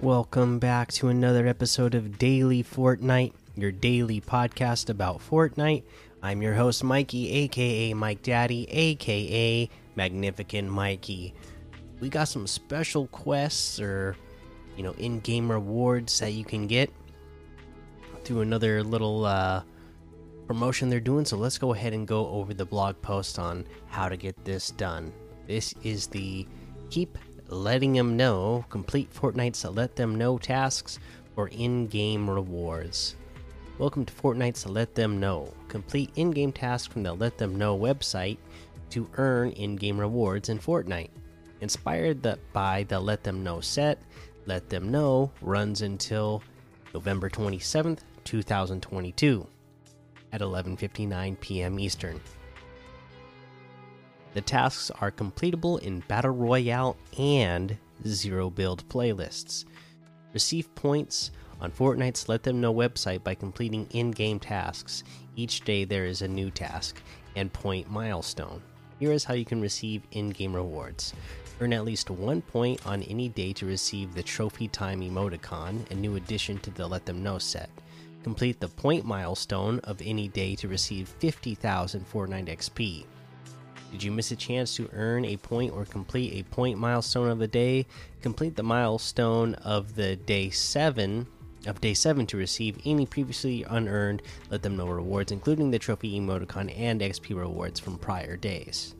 Welcome back to another episode of Daily Fortnite, your daily podcast about Fortnite. I'm your host, Mikey, aka Mike Daddy, aka Magnificent Mikey. We got some special quests or, you know, in game rewards that you can get through another little uh, promotion they're doing. So let's go ahead and go over the blog post on how to get this done. This is the Keep letting them know complete Fortnite's Let Them Know tasks for in game rewards. Welcome to Fortnite's Let Them Know. Complete in game tasks from the Let Them Know website to earn in game rewards in Fortnite. Inspired by the Let Them Know set, Let Them Know runs until November 27th, 2022 at 11:59 p.m. Eastern. The tasks are completable in Battle Royale and Zero Build playlists. Receive points on Fortnite's Let Them Know website by completing in game tasks. Each day there is a new task and point milestone. Here is how you can receive in game rewards. Earn at least one point on any day to receive the Trophy Time emoticon, a new addition to the Let Them Know set. Complete the point milestone of any day to receive 50,000 Fortnite XP. Did you miss a chance to earn a point or complete a point milestone of the day? Complete the milestone of the day 7 of day 7 to receive any previously unearned let them know rewards including the trophy emoticon and XP rewards from prior days.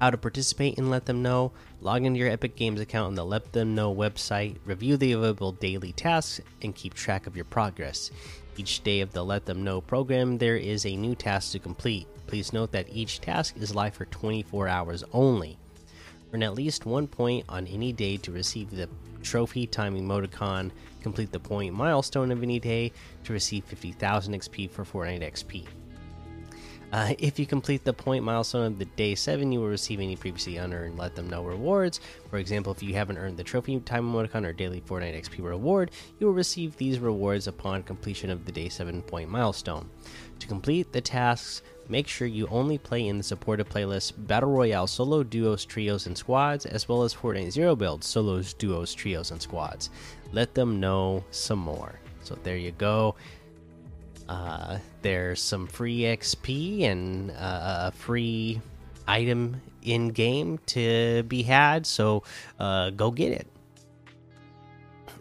How to participate and let them know. Log into your Epic Games account on the Let Them Know website, review the available daily tasks, and keep track of your progress. Each day of the Let Them Know program, there is a new task to complete. Please note that each task is live for 24 hours only. Earn at least one point on any day to receive the trophy time emoticon. Complete the point milestone of any day to receive 50,000 XP for Fortnite XP. Uh, if you complete the point milestone of the day 7, you will receive any previously unearned Let Them Know rewards. For example, if you haven't earned the Trophy Time Emoticon or Daily Fortnite XP reward, you will receive these rewards upon completion of the day 7 point milestone. To complete the tasks, make sure you only play in the supported playlist Battle Royale Solo, Duos, Trios, and Squads, as well as Fortnite Zero Build Solos, Duos, Trios, and Squads. Let them know some more. So there you go. Uh, there's some free XP and uh, a free item in game to be had, so uh, go get it.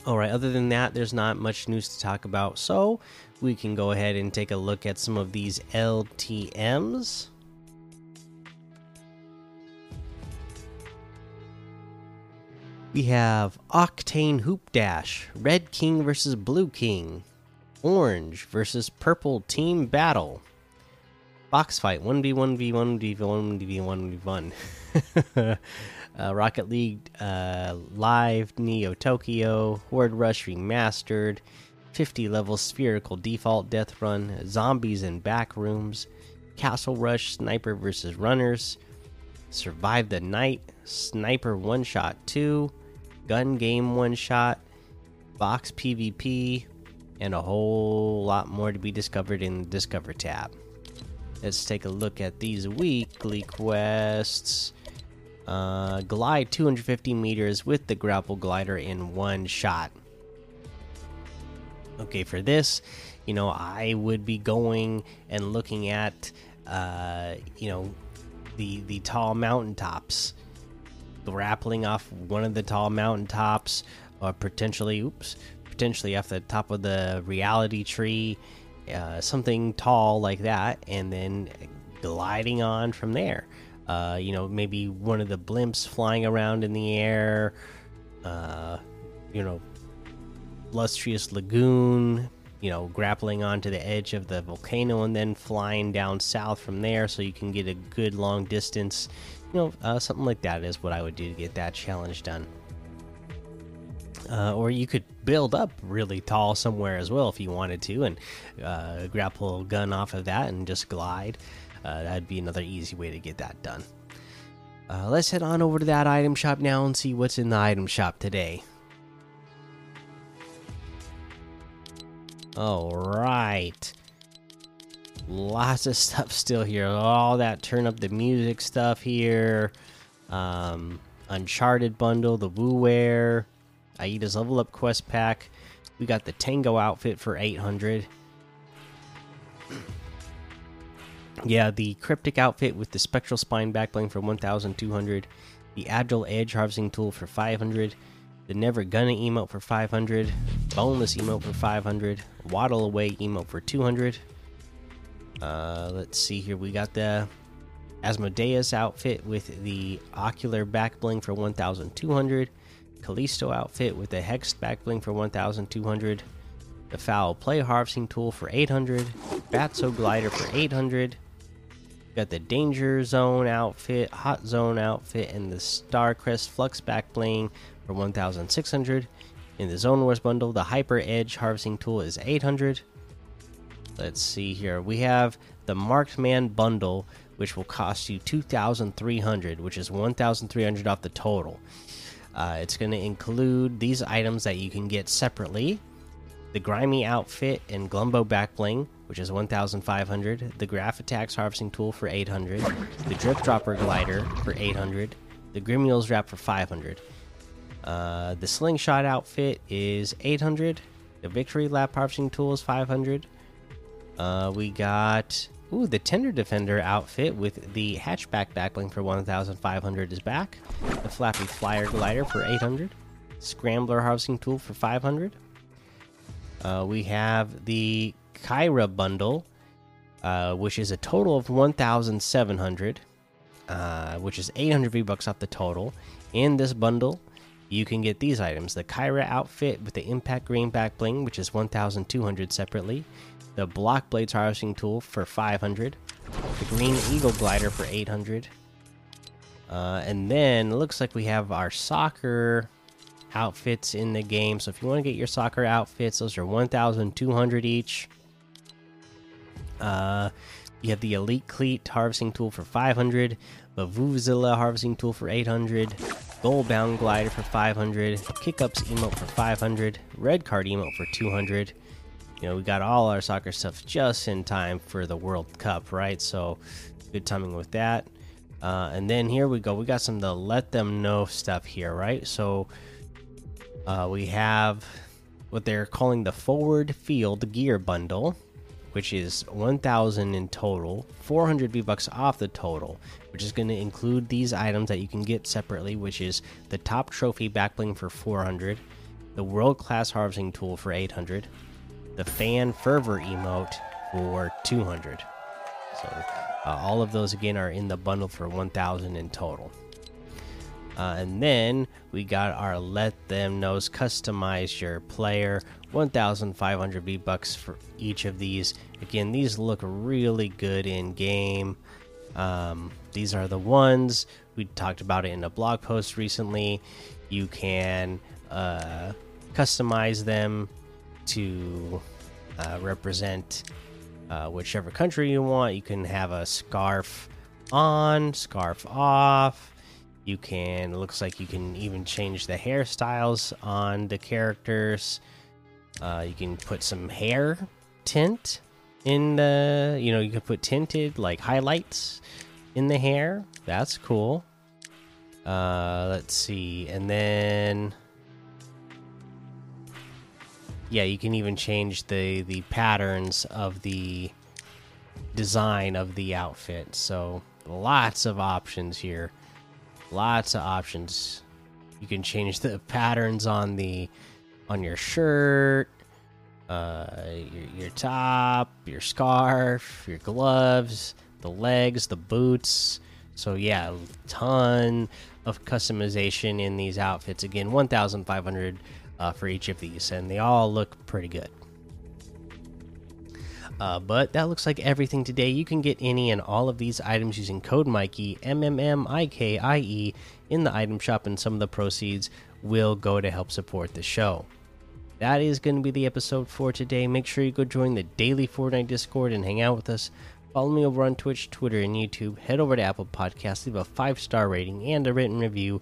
All right, other than that, there's not much news to talk about, so we can go ahead and take a look at some of these LTMs. We have Octane Hoop Dash, Red King versus Blue King. Orange versus Purple Team Battle. Box fight 1v1 v1 v1 v1 v1 uh, Rocket League uh, Live Neo Tokyo Horde Rush Remastered 50 level spherical default death run Zombies in back rooms Castle Rush Sniper versus Runners Survive the Night Sniper One Shot 2 Gun Game One Shot Box PvP and a whole lot more to be discovered in the Discover tab. Let's take a look at these weekly quests. Uh, glide 250 meters with the grapple glider in one shot. Okay, for this, you know, I would be going and looking at, uh, you know, the the tall mountaintops, grappling off one of the tall mountaintops, or potentially, oops, potentially off the top of the reality tree, uh, something tall like that, and then gliding on from there. Uh, you know, maybe one of the blimps flying around in the air. Uh, you know, lustrous lagoon. You know, grappling onto the edge of the volcano and then flying down south from there, so you can get a good long distance. You know, uh, something like that is what I would do to get that challenge done. Uh, or you could build up really tall somewhere as well if you wanted to, and uh, grapple gun off of that and just glide. Uh, that'd be another easy way to get that done. Uh, let's head on over to that item shop now and see what's in the item shop today. All right. Lots of stuff still here. All that turn up the music stuff here. Um, Uncharted bundle, the WooWare, Aida's level up quest pack. We got the Tango outfit for 800. yeah, the Cryptic outfit with the Spectral Spine backbling for 1200. The Agile Edge harvesting tool for 500. The Never Gonna emote for 500. Boneless emote for 500. Waddle Away emote for 200. Uh, let's see here. We got the Asmodeus outfit with the Ocular back bling for 1200. Callisto outfit with the Hex back bling for 1200. The Foul Play harvesting tool for 800. Batso glider for 800. Got the Danger Zone outfit, Hot Zone outfit, and the Starcrest Flux back bling for 1600. In the Zone Wars bundle, the Hyper Edge harvesting tool is 800. Let's see here. We have the Marked Man bundle, which will cost you 2300, which is 1300 off the total. Uh, it's going to include these items that you can get separately. The grimy outfit and glumbo Backbling, which is 1500 the graph attacks harvesting tool for 800 the drip dropper glider for 800 the grimiel's wrap for 500 uh, the slingshot outfit is 800 the victory lap harvesting tool is 500 uh, we got ooh the tender defender outfit with the hatchback backbling for 1500 is back the flappy flyer glider for 800 scrambler harvesting tool for 500 uh, we have the Kyra bundle, uh, which is a total of 1,700, uh, which is 800 V bucks off the total. In this bundle, you can get these items: the Kyra outfit with the Impact Green back bling, which is 1,200 separately. The Block Blades harvesting tool for 500. The Green Eagle glider for 800. Uh, and then looks like we have our soccer outfits in the game. So if you want to get your soccer outfits, those are 1,200 each. Uh, you have the Elite Cleat harvesting tool for 500, the Vuvuzela harvesting tool for 800, Goal Bound Glider for 500, Kick Ups emote for 500, Red Card emote for 200. You know, we got all our soccer stuff just in time for the World Cup, right? So good timing with that. Uh, and then here we go. We got some the let them know stuff here, right? So uh, we have what they're calling the forward field gear bundle, which is 1,000 in total, 400 V bucks off the total, which is going to include these items that you can get separately, which is the top trophy backbling for 400, the world class harvesting tool for 800, the fan fervor emote for 200. So uh, all of those again are in the bundle for 1,000 in total. Uh, and then we got our let them knows customize your player. 1500 v bucks for each of these. Again these look really good in game. Um, these are the ones we talked about it in a blog post recently. You can uh, customize them to uh, represent uh, whichever country you want you can have a scarf on scarf off you can looks like you can even change the hairstyles on the characters. Uh, you can put some hair tint in the you know you can put tinted like highlights in the hair. That's cool. Uh, let's see, and then yeah, you can even change the the patterns of the design of the outfit. So lots of options here. Lots of options. You can change the patterns on the on your shirt uh your, your top your scarf your gloves the legs the boots. So yeah ton of customization in these outfits. Again 1500 uh, for each of these and they all look pretty good uh, but that looks like everything today. You can get any and all of these items using code Mikey M M M I K I E in the item shop, and some of the proceeds will go to help support the show. That is going to be the episode for today. Make sure you go join the daily Fortnite Discord and hang out with us. Follow me over on Twitch, Twitter, and YouTube. Head over to Apple Podcasts, leave a five star rating and a written review